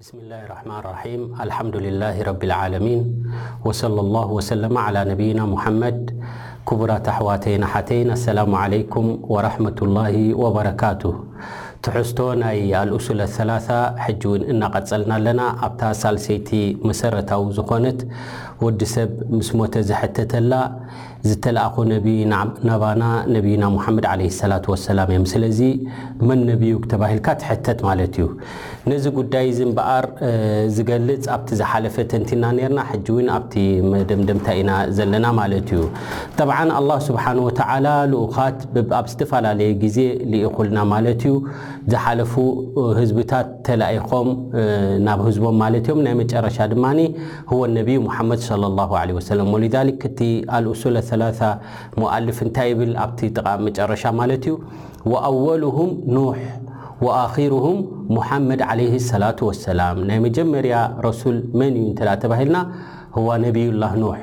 ብስሚላህ ራሕማን ራሒም ኣልሓምዱሊላህ ረቢልዓለሚን ወሰለላሁ ወሰለመ ዓላ ነቢይና ሙሓመድ ክቡራት ኣሕዋተይን ኣሓተይን ኣሰላሙ ዓለይኩም ወራሕመቱላሂ ወበረካቱ ትሕዝቶ ናይ ኣልኡሱለ ሰላሳ ሕጂ እውን እናቐፀልና ኣለና ኣብታ ሳልሰይቲ መሰረታዊ ዝኾነት ወዲ ሰብ ምስ ሞተ ዝሕተተላ ዝተላእኩ ነብይ ናባና ነብይና ሙሓመድ ዓለይሂ ሰላቱ ወሰላም እዮም። ስለዚ መን ነብዩክ ተባሂልካ ትሕተት ማለት እዩ። ነዚ ጉዳይ እዚ እምበኣር ዝገልጽ ኣብቲ ዝሓለፈ ተንቲና ኔርና፣ ሕጂ እውን ኣብቲ መደምደምታ ኢና ዘለና ማለት እዩ። ጠብዓን ኣላህ ሱብሓነሁ ወተዓላ ልኡኻት ኣብ ዝተፈላለየ ግዜ ልኢኹልና ማለት እዩ። ዝሓለፉ ህዝብታት ተላኢኾም ናብ ህዝቦም ማለት እዮም። ናይ መጨረሻ ድማ ሁወ ኣነቢዩ ሙሓመድ ሰለላሁ ዓለይሂ ወሰለም ወሊዛሊክ እቲ ኣልኡሱል ኣሰላሳ ሙኣልፍ እንታይ ይብል ኣብቲ ጥቓ መጨረሻ ማለት እዩ ወኣወሉሁም ኑሕ ወኣኺሩሁም ሙሓመድ ዓለይሂ ሰላቱ ወሰላም ናይ መጀመርያ ረሱል መን እዩ እንተ ተባሂልና ሁዋ ነቢዩላህ ኑሕ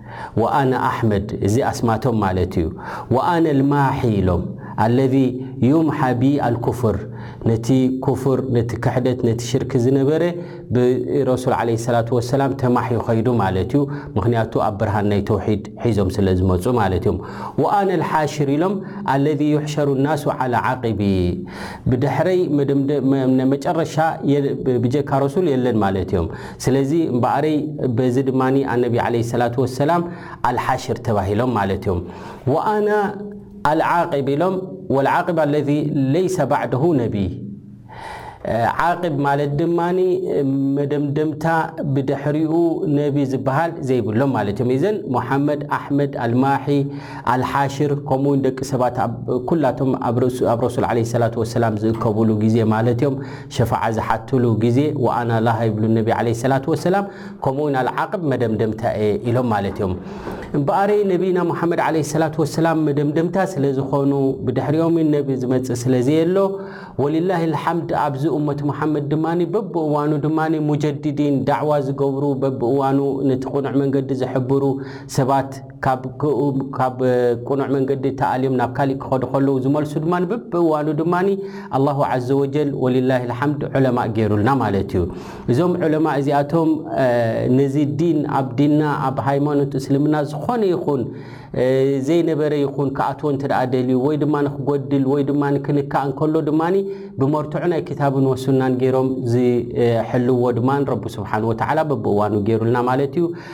ወኣነ ኣሕመድ እዚ ኣስማቶም ማለት እዩ፣ ወኣነ ኣልማሒ ኢሎም ኣለዚ ዩምሓ ቢ ኣልኩፍር ነቲ ኩፍር ነቲ ክሕደት ነቲ ሽርኪ ዝነበረ ብረሱል ዓለይሂ ሰላቱ ወሰላም ተማሕዩ ኸይዱ ማለት እዩ፣ ምኽንያቱ ኣብ ብርሃን ናይ ተውሒድ ሒዞም ስለ ዝመጹ ማለት እዮም። ወኣነ ኣልሓሽር ኢሎም ኣለዚ ዩሕሸሩ ኣናሱ ዓላ ዓቂቢ ብድሕረይ መደምደ መጨረሻ ብጀካ ረሱል የለን ማለት እዮም። ስለዚ እምበኣረይ በዚ ድማ ኣነቢ ዓለይሂ ሰላቱ ወሰላም ኣልሓሽር ተባሂሎም ማለት እዮም። ወኣና ኣልዓቂብ ኢሎም ወልዓቂብ ኣለዚ ለይሰ ባዕደሁ ነቢይ ዓቂብ ማለት ድማ መደምደምታ ብድሕሪኡ ነቢ ዝበሃል ዘይብሎም ማለት እዮም ዘን ሙሓመድ ኣሕመድ ኣልማሒ ኣልሓሽር ከምኡ ውን ደቂ ሰባት ኩላቶም ኣብ ረሱል ለ ሰላት ወሰላም ዝእከብሉ ግዜ ማለት እዮም ሸፋዓ ዝሓትሉ ግዜ ወኣና ላሃ ይብሉ ነቢ ዓለይሂ ሰላቱ ወሰላም ከምኡውን ኣልዓቅብ መደምደምታ እየ ኢሎም ማለት እዮም። እምበኣረይ ነቢይና ሙሓመድ ዓለይሂ ሰላቱ ወሰላም መደምደምታ ስለዝኾኑ ብድሕሪኦምን ነቢ ዝመጽእ ስለዘየሎ ወሊላሂ ልሓምድ ኣብዚ ኡመት ሙሓመድ ድማ በብእዋኑ ድማ ሙጀዲዲን ዳዕዋ ዝገብሩ በብእዋኑ ነቲ ቅኑዕ መንገዲ ዝሕብሩ ሰባት ካብ ክኡ ካብ ቅኑዕ መንገዲ ተኣልዮም ናብ ካሊእ ክኸዱ ከለዉ ዝመልሱ ድማ ብብእዋኑ ድማ ኣላሁ ዓዘ ወጀል ወሊላሂ ልሓምድ ዑለማእ ገይሩልና ማለት እዩ። እዞም ዑለማእ እዚኣቶም ነዚ ዲን ኣብ ዲንና ኣብ ሃይማኖት እስልምና ዝኾነ ይኹን ዘይነበረ ይኹን ክኣትዎ እንተ ደኣ ደልዩ ወይ ድማ ክጎድል ወይ ድማ ክንካእ እንከሎ ድማ ብመርትዖ ናይ ክታብን ወሱናን ገይሮም ዝሕልዎ ድማ ረቢ ስብሓን ወተዓላ በብእዋኑ ገይሩልና ማለት እዩ።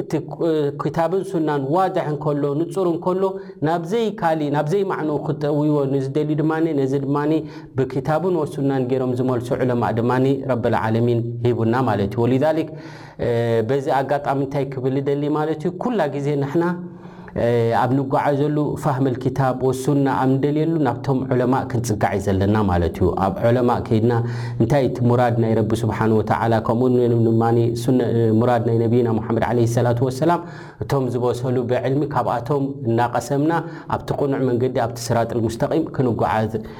እቲ ክታብን ሱናን ዋድሕ እንከሎ ንጹር እንከሎ ናብ ዘይ ካሊ ናብ ዘይ ማዕንኡ ክጠውይዎ ንዝደልዩ ድማ ነዚ ድማ ብክታብን ወሱናን ገይሮም ዝመልሱ ዑለማእ ድማ ረብል ዓለሚን ሂቡና ማለት እዩ ወሊዛሊክ በዚ ኣጋጣሚ እንታይ ክብል ደሊ ማለት እዩ ኩላ ግዜ ንሕና ኣብ ንጓዓዘሉ ፋህም ኣልኪታብ ወሱና ኣብ ንደልየሉ ናብቶም ዑለማእ ክንጽጋዕ እዩ ዘለና ማለት እዩ። ኣብ ዑለማእ ከይድና እንታይ እቲ ሙራድ ናይ ረቢ ሱብሓነሁ ወተዓላ ከምኡውን ድማ ሱነ ሙራድ ናይ ነብይና ሙሓመድ ዓለይሂ ሰላቱ ወሰላም እቶም ዝበሰሉ ብዕልሚ ካብኣቶም እናቐሰምና ኣብቲ ቅኑዕ መንገዲ ኣብቲ ስራጥል ሙስተቂም ክንጓዓዝ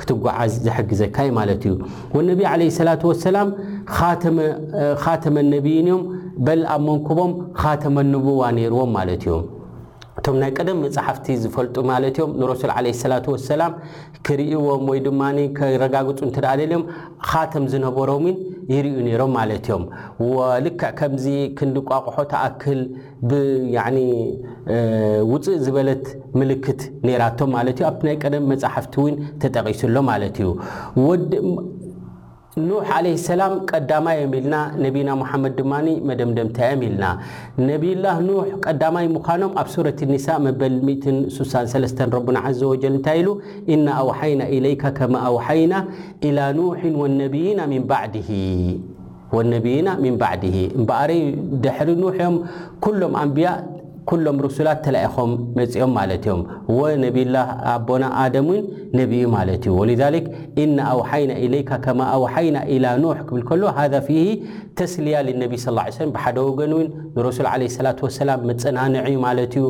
ክትጓዓዝ ዝሕግዘካ እዩ ማለት እዩ ወነቢ ዓለይ ሰላት ወሰላም ኻተመ ነብይን እዮም በል ኣብ መንኩቦም ኻተመ ንቡዋ ነይርዎም ማለት እዮም እቶም ናይ ቀደም መፅሓፍቲ ዝፈልጡ ማለት እዮም ንረሱል ዓለ ሰላት ወሰላም ክርእዎም ወይ ድማ ከረጋግፁ እንተ ደልዮም ኻተም ዝነበሮምን ይርእዩ ነይሮም ማለት እዮም ልክዕ ከምዚ ክንዲቋቑሖ ተኣክል ብ ያኒ ውጽእ ዝበለት ምልክት ነይራቶ ማለት እዩ ኣብቲ ናይ ቀደም መጻሕፍቲ እውን ተጠቒሱ ኣሎ ማለት እዩ ወድ ኑሕ ዓለይህ ሰላም ቀዳማይ እዮም ኢልና ነቢና ሙሓመድ ድማ መደምደምታ እዮም ኢልና ነቢይላህ ኑሕ ቀዳማይ ምዃኖም ኣብ ሱረት ኒሳ መበል 163 ረቡና ዘ ወጀል እንታይ ኢሉ እና ኣውሓይና ኢለይካ ከማ ኣውሓይና ኢላ ኑሕን ወነቢይና ምን ባዕድሂ ወነብይና ሚን ባዕድሂ እምበኣርይ ድሕሪ ኑሕ እዮም ኩሎም ኣንብያ ኩሎም ርሱላት ተላኢኾም መጺኦም ማለት እዮም ወነብይላህ ኣቦና ኣደም እውን ነቢ እዩ ማለት እዩ ወሊዛሊክ ኢና ኣውሓይና ኢለይካ ከማ ኣውሓይና ኢላ ኑሕ ክብል ከሎ ሃዛ ፊሂ ተስልያ ሊነቢ ስ ላ ሰለም ብሓደ ወገን እውን ንረሱል ዓለይሂ ሰላቱ ወሰላም መጸናንዒ እዩ ማለት እዩ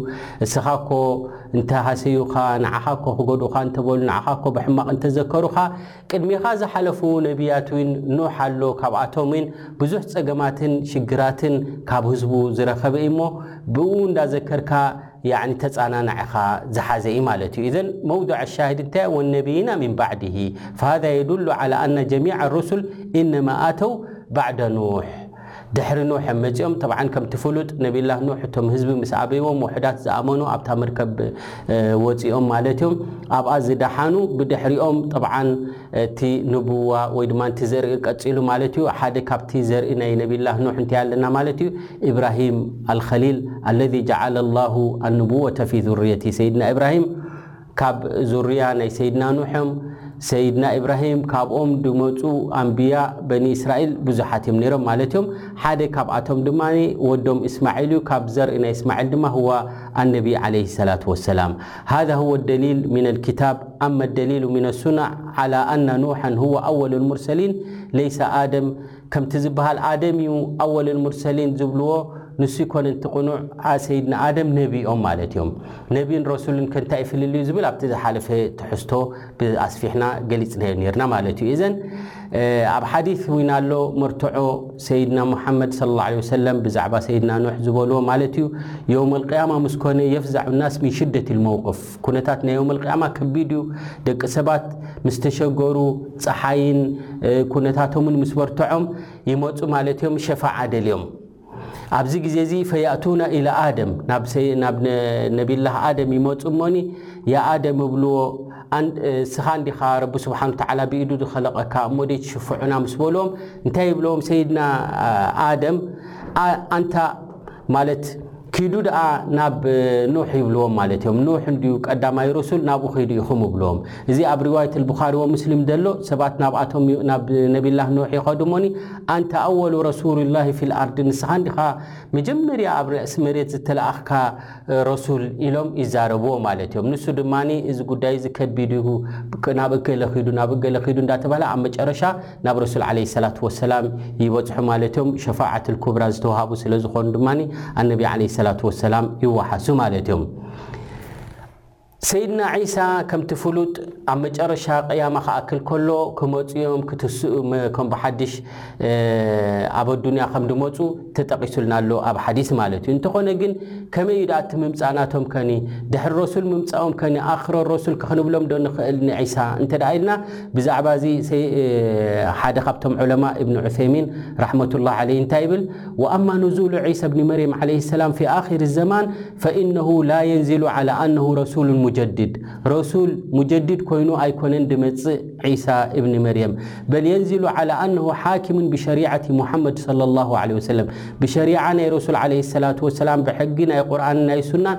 እስኻ እኮ እንተሃሰዩኻ ንዓኻ እኮ ክጎድኡኻ እንተበሉ ንዓኻ እኮ ብሕማቕ እንተዘከሩኻ ቅድሜኻ ዝሓለፉ ነብያት ውን ኖህ ኣሎ ካብኣቶም ውን ብዙሕ ጸገማትን ሽግራትን ካብ ህዝቡ ዝረኸበ እዩ እሞ ብእኡ እንዳዘከርካ ያኒ ተጻናናዕኻ ዝሓዘ እዩ ማለት እዩ እዘን መውድዕ ኣሻሂድ እንታይ ወነብይና ሚን ባዕድሂ ፈሃዛ የዱሉ ዓላ ኣና ጀሚዕ ኣሩሱል ኢነማ ኣተው ባዕደ ኖህ ድሕሪ ኖኅ መጺኦም ተብዓን ከምቲ ፍሉጥ ነቢላህ ኖኅ እቶም ህዝቢ ምስ ኣበይዎም ውሑዳት ዝኣመኑ ኣብታ መርከብ ወጺኦም ማለት እዮም ኣብኣ ዝደሓኑ ብድሕሪኦም ጠብዓን እቲ ንቡዋ ወይ ድማ እቲ ዘርኢ ቀጺሉ ማለት እዩ ሓደ ካብቲ ዘርኢ ናይ ነቢላህ ኖኅ እንታይ ኣለና ማለት እዩ ኢብራሂም ኣልኸሊል ኣለዚ ጀዓለ ላሁ ኣንቡወተ ፊ ዙርየቲ ሰይድና ኢብራሂም ካብ ዙርያ ናይ ሰይድና ኑሕም ሰይድና ኢብራሂም ካብኦም ድመጹ ኣንብያ በኒ እስራኤል ብዙሓት እዮም ነይሮም ማለት እዮም ሓደ ካብኣቶም ድማ ወዶም እስማዒል እዩ ካብ ዘርኢ ናይ እስማዒል ድማ ህዋ ኣነቢ ዓለይሂ ሰላቱ ወሰላም ሃዛ ሁወ ደሊል ሚን ኣልኪታብ ኣመ ደሊሉ ሚን ኣሱና ዓላ ኣነ ኑሐን ሁወ ኣወሉ ልሙርሰሊን ለይሰ ኣደም ከምቲ ዝብሃል ኣደም እዩ ኣወል ልሙርሰሊን ዝብልዎ ንሱ ኣይኮነን እቲ ቅኑዕ ሰይድና ኣደም ነቢ እዮም ማለት እዮም ነቢን ረሱልን ከ እንታይ ፍልልዩ ዝብል ኣብቲ ዝሓለፈ ትሕዝቶ ብኣስፊሕና ገሊፅናዮ ነርና ማለት እዩ እዘን ኣብ ሓዲስ እውን ኣሎ መርትዖ ሰይድና ሙሓመድ صለ ላه ለ ወሰለም ብዛዕባ ሰይድና ኖሕ ዝበልዎ ማለት እዩ የውም ኣልቅያማ ምስ ኮነ የፍዛዑ ናስ ምን ሽደት ልመውቅፍ ኩነታት ናይ የውመልቅያማ ከቢድ እዩ። ደቂ ሰባት ምስ ተሸገሩ፣ ጸሓይን ኩነታቶምን ምስ በርትዖም ይመጹ ማለት እዮም፣ ሸፋዓ ደልዮም። ኣብዚ ግዜ እዚ ፈያእቱና ኢላ ኣደም ናብ ነቢላህ ኣደም ይመጹ እሞኒ ያ ኣደም እብልዎ እስኻ እንዲኻ ረቢ ስብሓን ተዓላ ብኢዱ ዝኸለቐካ እሞ ደይ ትሽፍዑና ምስ በልዎም እንታይ ይብልዎም ሰይድና ኣደም ኣንታ ማለት ኪዱ ደኣ ናብ ኑሕ ይብልዎም ማለት እዮም ኑሕ እንድዩ ቀዳማይ ሩሱል ናብኡ ኪዱ ኢኹም እብልዎም እዚ ኣብ ሪዋየት ኣልቡኻሪ ወሙስሊም ደሎ ሰባት ናብኣቶም ናብ ነቢላህ ኑሕ ይኸዱ እሞኒ ኣንተ ኣወሉ ረሱሉላሂ ፊል ኣርዲ ንስኻ እንዲኻ መጀመርያ ኣብ ርእሲ መሬት ዝተለኣኽካ ረሱል ኢሎም ይዛረብዎ ማለት እዮም ንሱ ድማ እዚ ጉዳይ እዚ ከቢድ እዩ ናብ እገለ ኪዱ ናብ እገለ ኪዱ እንዳተባህለ ኣብ መጨረሻ ናብ ረሱል ዓለይሂ ሰላቱ ወሰላም ይበጽሑ ማለት እዮም። ሸፋዓቱል ኩብራ ዝተውሃቡ ስለ ዝኾኑ ድማ ኣነቢ ዓለይሂ ሰላቱ ወሰላም ይወሓሱ ማለት እዮም። ሰይድና ዒሳ ከምቲ ፍሉጥ ኣብ መጨረሻ ቅያማ ክኣክል ከሎ ክመጹ እዮም ክትስኡ ከም ብሓድሽ ኣብ ኣዱንያ ከም ድመጹ ተጠቒሱልና ኣሎ ኣብ ሓዲስ ማለት እዩ። እንተኾነ ግን ከመይ እዩ ደኣ እቲ ምምጻእ ናቶም ከኒ ድሕሪ ረሱል ምምጻኦም ከኒ ኣኽረ ረሱል ክንብሎም ዶ ንኽእል ንዒሳ እንተ ደኣ ኢልና ብዛዕባ እዚ ሓደ ካብቶም ዑለማእ እብኒ ዑሰይሚን ራሕመቱላህ ዓለይህ እንታይ ይብል ወኣማ ኑዙሉ ዒሳ ብኒ መርየም ዓለይህ ሰላም ፊ ኣኺር ዘማን ፈኢነሁ ላ የንዝሉ ዓላ ኣነሁ ረሱሉን ሙጀድድ ረሱል ሙጀድድ ኮይኑ ኣይኮነን ድመጽእ ዒሳ እብኒ መርየም በል የንዝሉ ዓላ ኣነሁ ሓኪሙን ብሸሪዓቲ ሙሓመድ ሰለ ላሁ ዓለይህ ወሰለም ብሸሪዓ ናይ ረሱል ዓለይህ ሰላቱ ወሰላም ብሕጊ ናይ ቁርኣንን ናይ ሱናን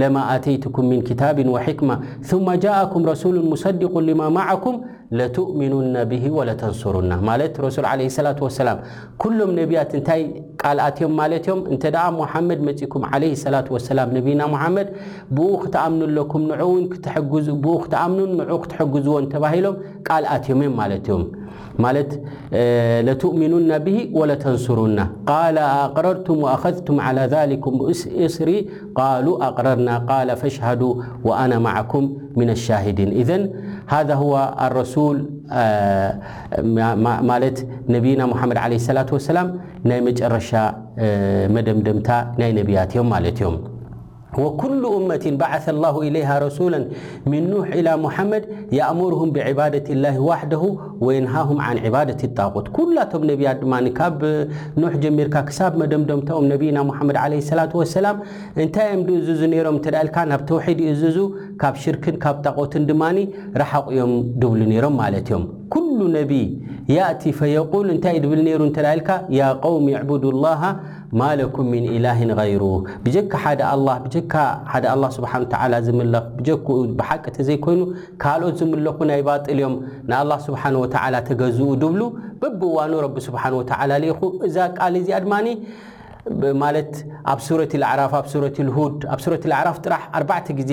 ለማ ኣተይቱኩም ምን ክታብን ወሕክማ ثመ ጃእኩም ረሱሉን ሙሰዲቁን ሊማ ማዕኩም ለትእሚኑና ብሂ ወለተንሱሩና ማለት ረሱል ዓለ ሰላት ወሰላም ኩሎም ነቢያት እንታይ ቃል ኣትዮም ማለት እዮም እንተ ደኣ ሙሓመድ መጺኩም ዓለ ሰላት ወሰላም ነቢና ሙሓመድ ብኡ ክትኣምኑ ኣለኩም ንዑውን ብኡ ክትኣምኑን ንዑ ክትሕግዝዎን ተባሂሎም ቃል ኣትዮም እዮም ማለት እዮም مالت لتؤمنن به ولتنصرن قال أقررتم وأخذتم على ذلكم باصري قالوا أقررنا قال فاشهدوا وأنا معكم من الشاهدين إذن هذا هو الرسول مالت نبينا محمد عليه الصلاة والسلام ني مرش مدمدمت ني نبيات يم مال يم ወኩሉ ኡመቲን በዓሰ ላሁ ኢለይሃ ረሱለን ሚን ኑሕ ኢላ ሙሓመድ የእሙርሁም ብዕባደቲ ላሂ ዋሕደሁ ወየንሃሁም ዓን ዕባደቲ ጣቁት ኩላቶም ነቢያት ድማ ካብ ኑሕ ጀሚርካ ክሳብ መደምደምታኦም ነቢይና ሙሓመድ ዓለይሂ ሰላቱ ወሰላም እንታይ እዮም ዝእዝዙ ነይሮም እንተ ኢልካ ናብ ተውሒድ ይእዝዙ ካብ ሽርክን ካብ ጣቆትን ድማ ረሓቑ እዮም ድብሉ ነይሮም ማለት እዮም ኩሉ ነቢይ ያእቲ ፈየቁል እንታይ እዩ ድብል ነይሩ እንተ ኢልካ ያ ቀውሚ ዕቡዱ ላሃ ማ ለኩም ሚን ኢላሂን ገይሩ ብጀካ ሓደ ኣላህ ብጀካ ሓደ ኣላህ ስብሓን ወተዓላ ዝምለኽ ብጀክኡ ብሓቂ ተዘይኮይኑ ካልኦት ዝምለኹ ናይ ባጥል እዮም ንኣላህ ስብሓን ወተዓላ ተገዝኡ ድብሉ በብእዋኑ ረቢ ስብሓን ወተዓላ ልኢኹ እዛ ቃል እዚኣ ድማ ማለት ኣብ ሱረት ልኣዕራፍ ኣብ ሱረት ልሁድ ኣብ ሱረት ልኣዕራፍ ጥራሕ ኣርባዕተ ግዜ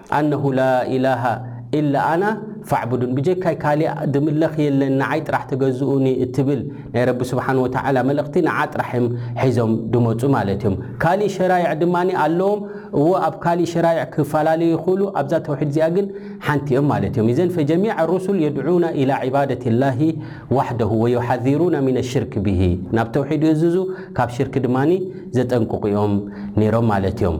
ኣነሁ ላኢላሃ ኢላ ኣና ፋዕቡዱን ብጀካይ ካሊእ ድምለኽ የለን ንዓይ ጥራሕ ተገዝኡኒ እትብል ናይ ረቢ ስብሓን ወተዓላ መልእኽቲ ንዓ ጥራሕ እዮም ሒዞም ድመፁ ማለት እዮም ካሊእ ሸራይዕ ድማ ኣለዎም እወ ኣብ ካሊእ ሸራይዕ ክፈላለዩ ይኽእሉ ኣብዛ ተውሒድ እዚኣ ግን ሓንቲ እዮም ማለት እዮም እዘን ፈጀሚዕ ሩሱል የድዑና ኢላ ዒባደት ላሂ ዋሕደሁ ወዩሓዚሩና ሚነ ሽርክ ብሂ ናብ ተውሒድ የእዝዙ ካብ ሽርክ ድማ ዘጠንቅቑ እዮም ነይሮም ማለት እዮም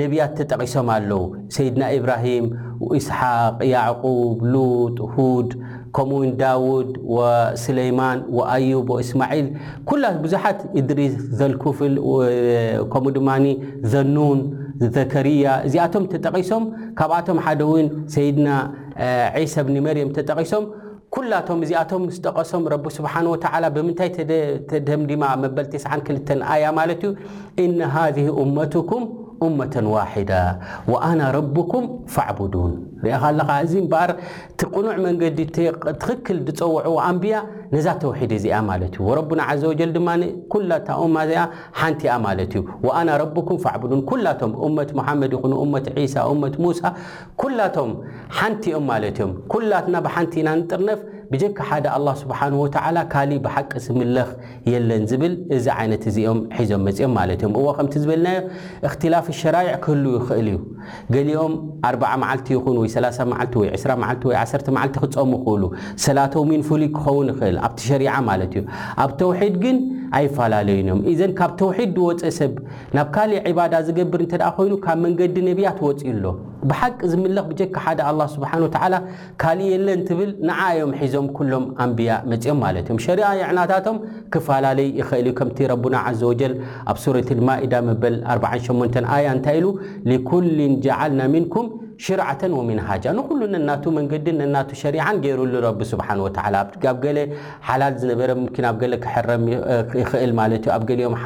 ነብያት ተጠቒሶም ኣለዉ፣ ሰይድና ኢብራሂም፣ ኢስሓቕ፣ ያዕቁብ፣ ሉጥ፣ ሁድ፣ ከምኡ ውን ዳውድ ወስለይማን ወኣዩብ ወእስማዒል ኩላ ብዙሓት እድሪስ ዘልኩፍል ከምኡ ድማ ዘኑን ዘከርያ እዚኣቶም ተጠቒሶም ካብኣቶም ሓደ ውን ሰይድና ዒሰ ብኒ መርየም ተጠቒሶም ኩላቶም እዚኣቶም ዝጠቐሶም ረቢ ስብሓን ወተዓላ ብምንታይ ተደምዲማ መበል ቴስዓን ክልተን ኣያ ማለት እዩ እነ ሃዚህ ኡመትኩም ኡመተን ዋሒዳ ወኣና ረብኩም ፋዕቡዱን ርኢኻ ኣለኻ እዚ እምበኣር እቲ ቅኑዕ መንገዲ ትኽክል ዝፀውዕዎ ኣንብያ ነዛ ተውሒድ እዚኣ ማለት እዩ ወረቡና ዓዘ ወጀል ድማ ኩላ እታ ኡማ እዚኣ ሓንቲ እያ ማለት እዩ ወኣና ረብኩም ፋዕቡዱን ኩላቶም ኡመት መሓመድ ይኹኑ ኡመት ዒሳ ኡመት ሙሳ ኩላቶም ሓንቲ እዮም ማለት እዮም። ኩላትና ብሓንቲ ኢና ንጥርነፍ፣ ብጀካ ሓደ ኣላህ ሱብሓነሁ ወተዓላ ካሊእ ብሓቂ ዝምለኽ የለን ዝብል እዚ ዓይነት እዚ እዮም ሒዞም መጺኦም ማለት እዮም። እወ ከምቲ ዝበልናዮ እኽትላፍ ሸራይዕ ክህሉ ይኽእል እዩ። ገሊኦም ኣርብዓ መዓልቲ ይኹን ወይ ሰላሳ መዓልቲ ወይ ዕስራ መዓልቲ ወይ ዓሰርተ መዓልቲ ክጸሙ ይኽእሉ። ሰላቶም ውን ፍሉይ ክኸውን ይኽእል ኣብቲ ሸሪዓ ማለት እዩ። ኣብ ተውሒድ ግን ኣይፈላለዩን እዮም። ኢዘን ካብ ተውሒድ ዝወጸ ሰብ ናብ ካሊእ ዒባዳ ዝገብር እንተድኣ ኮይኑ ካብ መንገዲ ነብያት ወጺኡ ኣሎ። ብሓቂ ዝምለኽ ብጀካ ሓደ ኣላህ ስብሓነሁ ወተዓላ ካሊእ የለን ትብል ንዓ እዮም ሒዞም ኩሎም ኣንብያ መጺኦም ማለት እዮም። ሸሪኣ የዕናታቶም ክፋላለይ ይኸእል እዩ ከምቲ ረቡና ዐዘ ወጀል ኣብ ሱረት ኣልማኢዳ መበል ኣርብዓን ሸሞንተን ኣያ እንታይ ኢሉ ሊኩሊን ጀዐልና ሚንኩም ሽርዐተን ወሚንሃጃ ንኹሉ ነናቱ መንገድን ነናቱ ሸሪዓን ገይሩሉ ረቢ ስብሓነሁ ወተዓላ ኣብ ገለ ሓላል ዝነበረ ሙምኪን ኣብ ገለ ክሕረም ይኸእል ማለት እዩ ኣብ ገሊኦም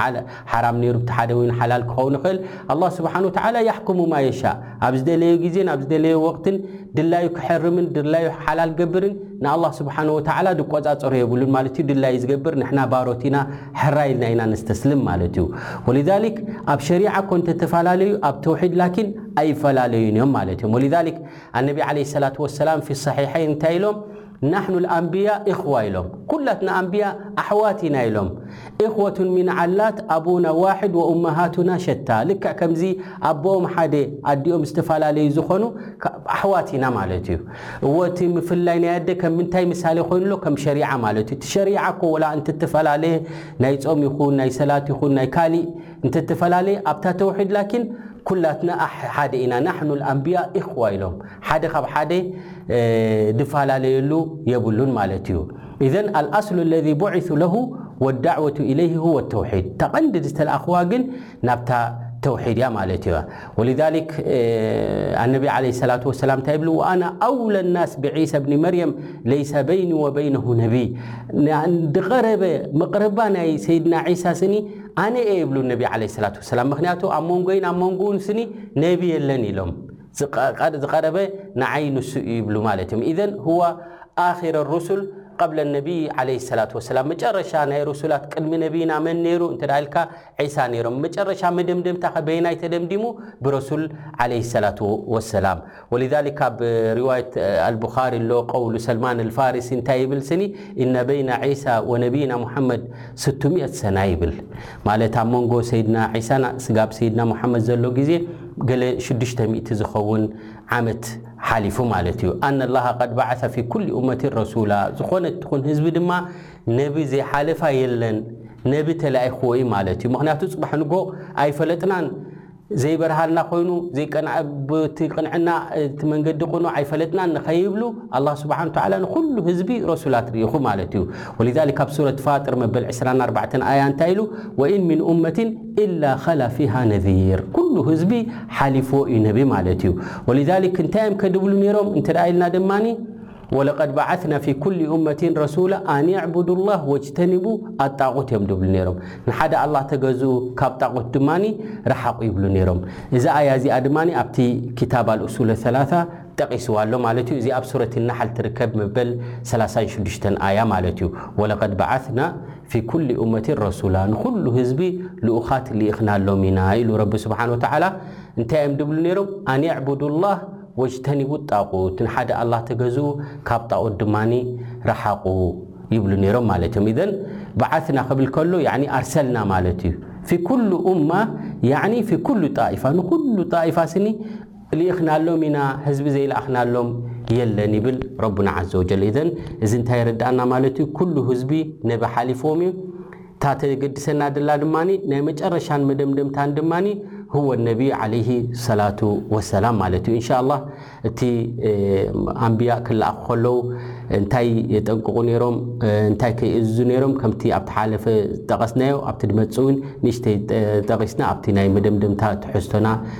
ሓራም ነይሩ እቲ ሓደ ወይን ሓላል ክኸውን ይኽእል ኣላህ ስብሓን ወተዓላ ያሕኩሙ ማ የሻእ ኣብ ዝደለዮ ግዜን ኣብ ዝደለዮ ወቕትን ድላዩ ክሕርምን ድላዩ ሓላል ገብርን ንኣላህ ስብሓን ወተዓላ ድቆጻጸሮ የብሉን ማለት እዩ ድላዩ ዝገብር ንሕና ባሮት ኢና ሕራይ ኢልና ኢና ነስተስልም ማለት እዩ ወሊዛሊክ ኣብ ሸሪዓ እኮ እንተተፈላለዩ ኣብ ተውሒድ ላኪን ኣይፈላለዩን እዮም ማለት እዮም ወሊዛሊክ ኣነቢ ዓለይሂ ሰላቱ ወሰላም ፊ ሰሒሐይን እንታይ ኢሎም ናሕኑ ልኣንብያ እኽዋ ኢሎም ኩላትና ኣንብያ ኣሕዋት ኢና ኢሎም እኽወቱን ሚን ዓላት ኣቡና ዋሕድ ወኡመሃቱና ሸታ ልክዕ ከምዚ ኣቦኦም ሓደ ኣዲኦም ዝተፈላለዩ ዝኾኑ ኣሕዋት ኢና ማለት እዩ እዎ እቲ ምፍላይ ናይ ኣደ ከም ምንታይ ምሳሌ ኮይኑ ኣሎ ከም ሸሪዓ ማለት እዩ እቲ ሸሪዓ እኮ ወላ እንትትፈላለየ ናይ ጾም ይኹን ናይ ሰላት ይኹን ናይ ካሊእ እንትትፈላለየ ኣብታ ተውሒድ ላኪን ኩላትና ሓደ ኢና ናሕኑ ልኣንብያ እኽዋ ኢሎም ሓደ ካብ ሓደ ድፈላለየሉ የብሉን ማለት እዩ ኢዘን ኣልኣስሉ ለذ ቡዒሱ ለሁ ወዳዕወቱ ኢለይህ ሁወ ተውሒድ እታ ቐንዲ ዝተልኣኽዋ ግን ናብታ ተውሒድ እያ ማለት እዩ ወልዛሊክ ኣነቢ ዓለ ሰላት ወሰላም እንታይ ይብሉ ወኣና ኣውለ ናስ ብዒሰ ብኒ መርየም ለይሰ በይኒ ወበይነሁ ነቢይ ድቐረበ ምቕርባ ናይ ሰይድና ዒሳ ስኒ ኣነ እየ ይብሉ ነቢ ዓለ ሰላት ወሰላም ምክንያቱ ኣብ መንጎይን ኣብ መንጎኡን ስኒ ነቢ የለን ኢሎም ዝቐረበ ንዓይ ንሱ እዩ ይብሉ ማለት እዮም። ኢዘን ሁወ ኣኺረ ሩሱል ቐብለ ነቢይ ዓለይሂ ሰላቱ ወሰላም መጨረሻ ናይ ሩሱላት ቅድሚ ነቢይና መን ነይሩ እንተ ኢልካ ዒሳ ነይሮም። መጨረሻ መደምደምታኸ በየናይ ተደምዲሙ? ብረሱል ዓለይሂ ሰላቱ ወሰላም። ወሊዛሊክ ኣብ ሪዋየት ኣልቡኻሪ ኣሎ ቐውሉ ሰልማን ኣልፋሪሲ እንታይ ይብል ስኒ ኢነ በይነ ዒሳ ወነቢይና ሙሓመድ ስቱ ሚእት ሰና ይብል። ማለት ኣብ መንጎ ሰይድና ዒሳን ስጋብ ሰይድና ሙሓመድ ዘሎ ግዜ ገለ ሽዱሽተ ሚእቲ ዝኸውን ዓመት ሓሊፉ ማለት እዩ። ኣነ ኣላህ ቀድ በዓሰ ፊ ኩሊ ኡመቲን ረሱላ፣ ዝኾነት ትኹን ህዝቢ ድማ ነቢ ዘይሓለፋ የለን፣ ነቢ ተላኢኹዎ እዩ ማለት እዩ። ምኽንያቱ ጽባሕ ንግሆ ኣይፈለጥናን ዘይበርሃልና ኮይኑ ዘይቀንዐ ብቲ ቅንዕና እቲ መንገዲ ቁኑዕ ኣይፈለጥናን ንኸይብሉ ኣላህ ስብሓን ተዓላ ንኹሉ ህዝቢ ረሱላት ልኢኹ ማለት እዩ። ወሊዛሊክ ኣብ ሱረት ፋጥር መበል ዕስራን ኣርባዕተን ኣያ እንታይ ኢሉ ወኢን ሚን ኡመቲን ኢላ ኸላ ፊሃ ነዚር ኩሉ ህዝቢ ሓሊፍዎ እዩ ነቢ ማለት እዩ ወሊዛሊክ እንታይ እዮም ከድብሉ ነይሮም እንተ ኢልና ድማ ወለቐድ በዓትና ፊ ኩሊ ኡመቲን ረሱላ ኣንዕቡዱ ላህ ወጅተኒቡ ኣጣቑት እዮም ድብሉ ነይሮም ንሓደ ኣላህ ተገዝኡ ካብ ጣቑት ድማ ረሓቑ ይብሉ ነይሮም እዛ ኣያ እዚኣ ድማ ኣብቲ ክታብ ኣልእሱለ ሰላሳ ጠቒስዋ ኣሎ ማለት እዩ እዚ ኣብ ሱረት ናሓል ትርከብ መበል ሰላሳን ሽዱሽተን ኣያ ማለት እዩ ወለቐድ በዓትና ፊ ኩሊ ኡመቲን ረሱላ፣ ንኹሉ ህዝቢ ልኡኻት ልኢኽናሎም ኢና ኢሉ ረቢ ስብሓነሁ ወተዓላ። እንታይ እዮም ድብሉ ነይሮም? ኣኒዕቡዱላህ ወጅተኒቡጣጉት፣ ንሓደ ኣላህ ተገዝኡ ካብ ጣጉት ድማ ርሓቑ ይብሉ ነይሮም ማለት እዮም። ኢዘን በዓትና ክብል ከሎ ያዕኒ ኣርሰልና ማለት እዩ። ፊ ኩሉ ኡማ ያዕኒ ፊ ኩሉ ጣኢፋ፣ ንኹሉ ጣኢፋ ስኒ፣ ልኢኽናሎም ኢና ህዝቢ ዘይለኣኽናሎም የለን ይብል ረቡና ዓዘወጀል እዘን እዚ እንታይ የረድኣና ማለት እዩ ኩሉ ህዝቢ ነቢ ሓሊፍዎም እዩ እታ ተገድሰና ደላ ድማ ናይ መጨረሻን መደምደምታን ድማ ህወ ነቢ ዓለይሂ ሰላቱ ወሰላም ማለት እዩ እንሻ ኣላህ እቲ ኣንብያ ክለኣኹ ከለዉ እንታይ የጠንቅቑ ነይሮም እንታይ ከይእዝዙ ነይሮም ከምቲ ኣብቲ ሓለፈ ዝጠቐስናዮ ኣብቲ ድመፅእ እውን ንእሽተይ ጠቒስና ኣብቲ ናይ መደምደምታ ትሕዝቶና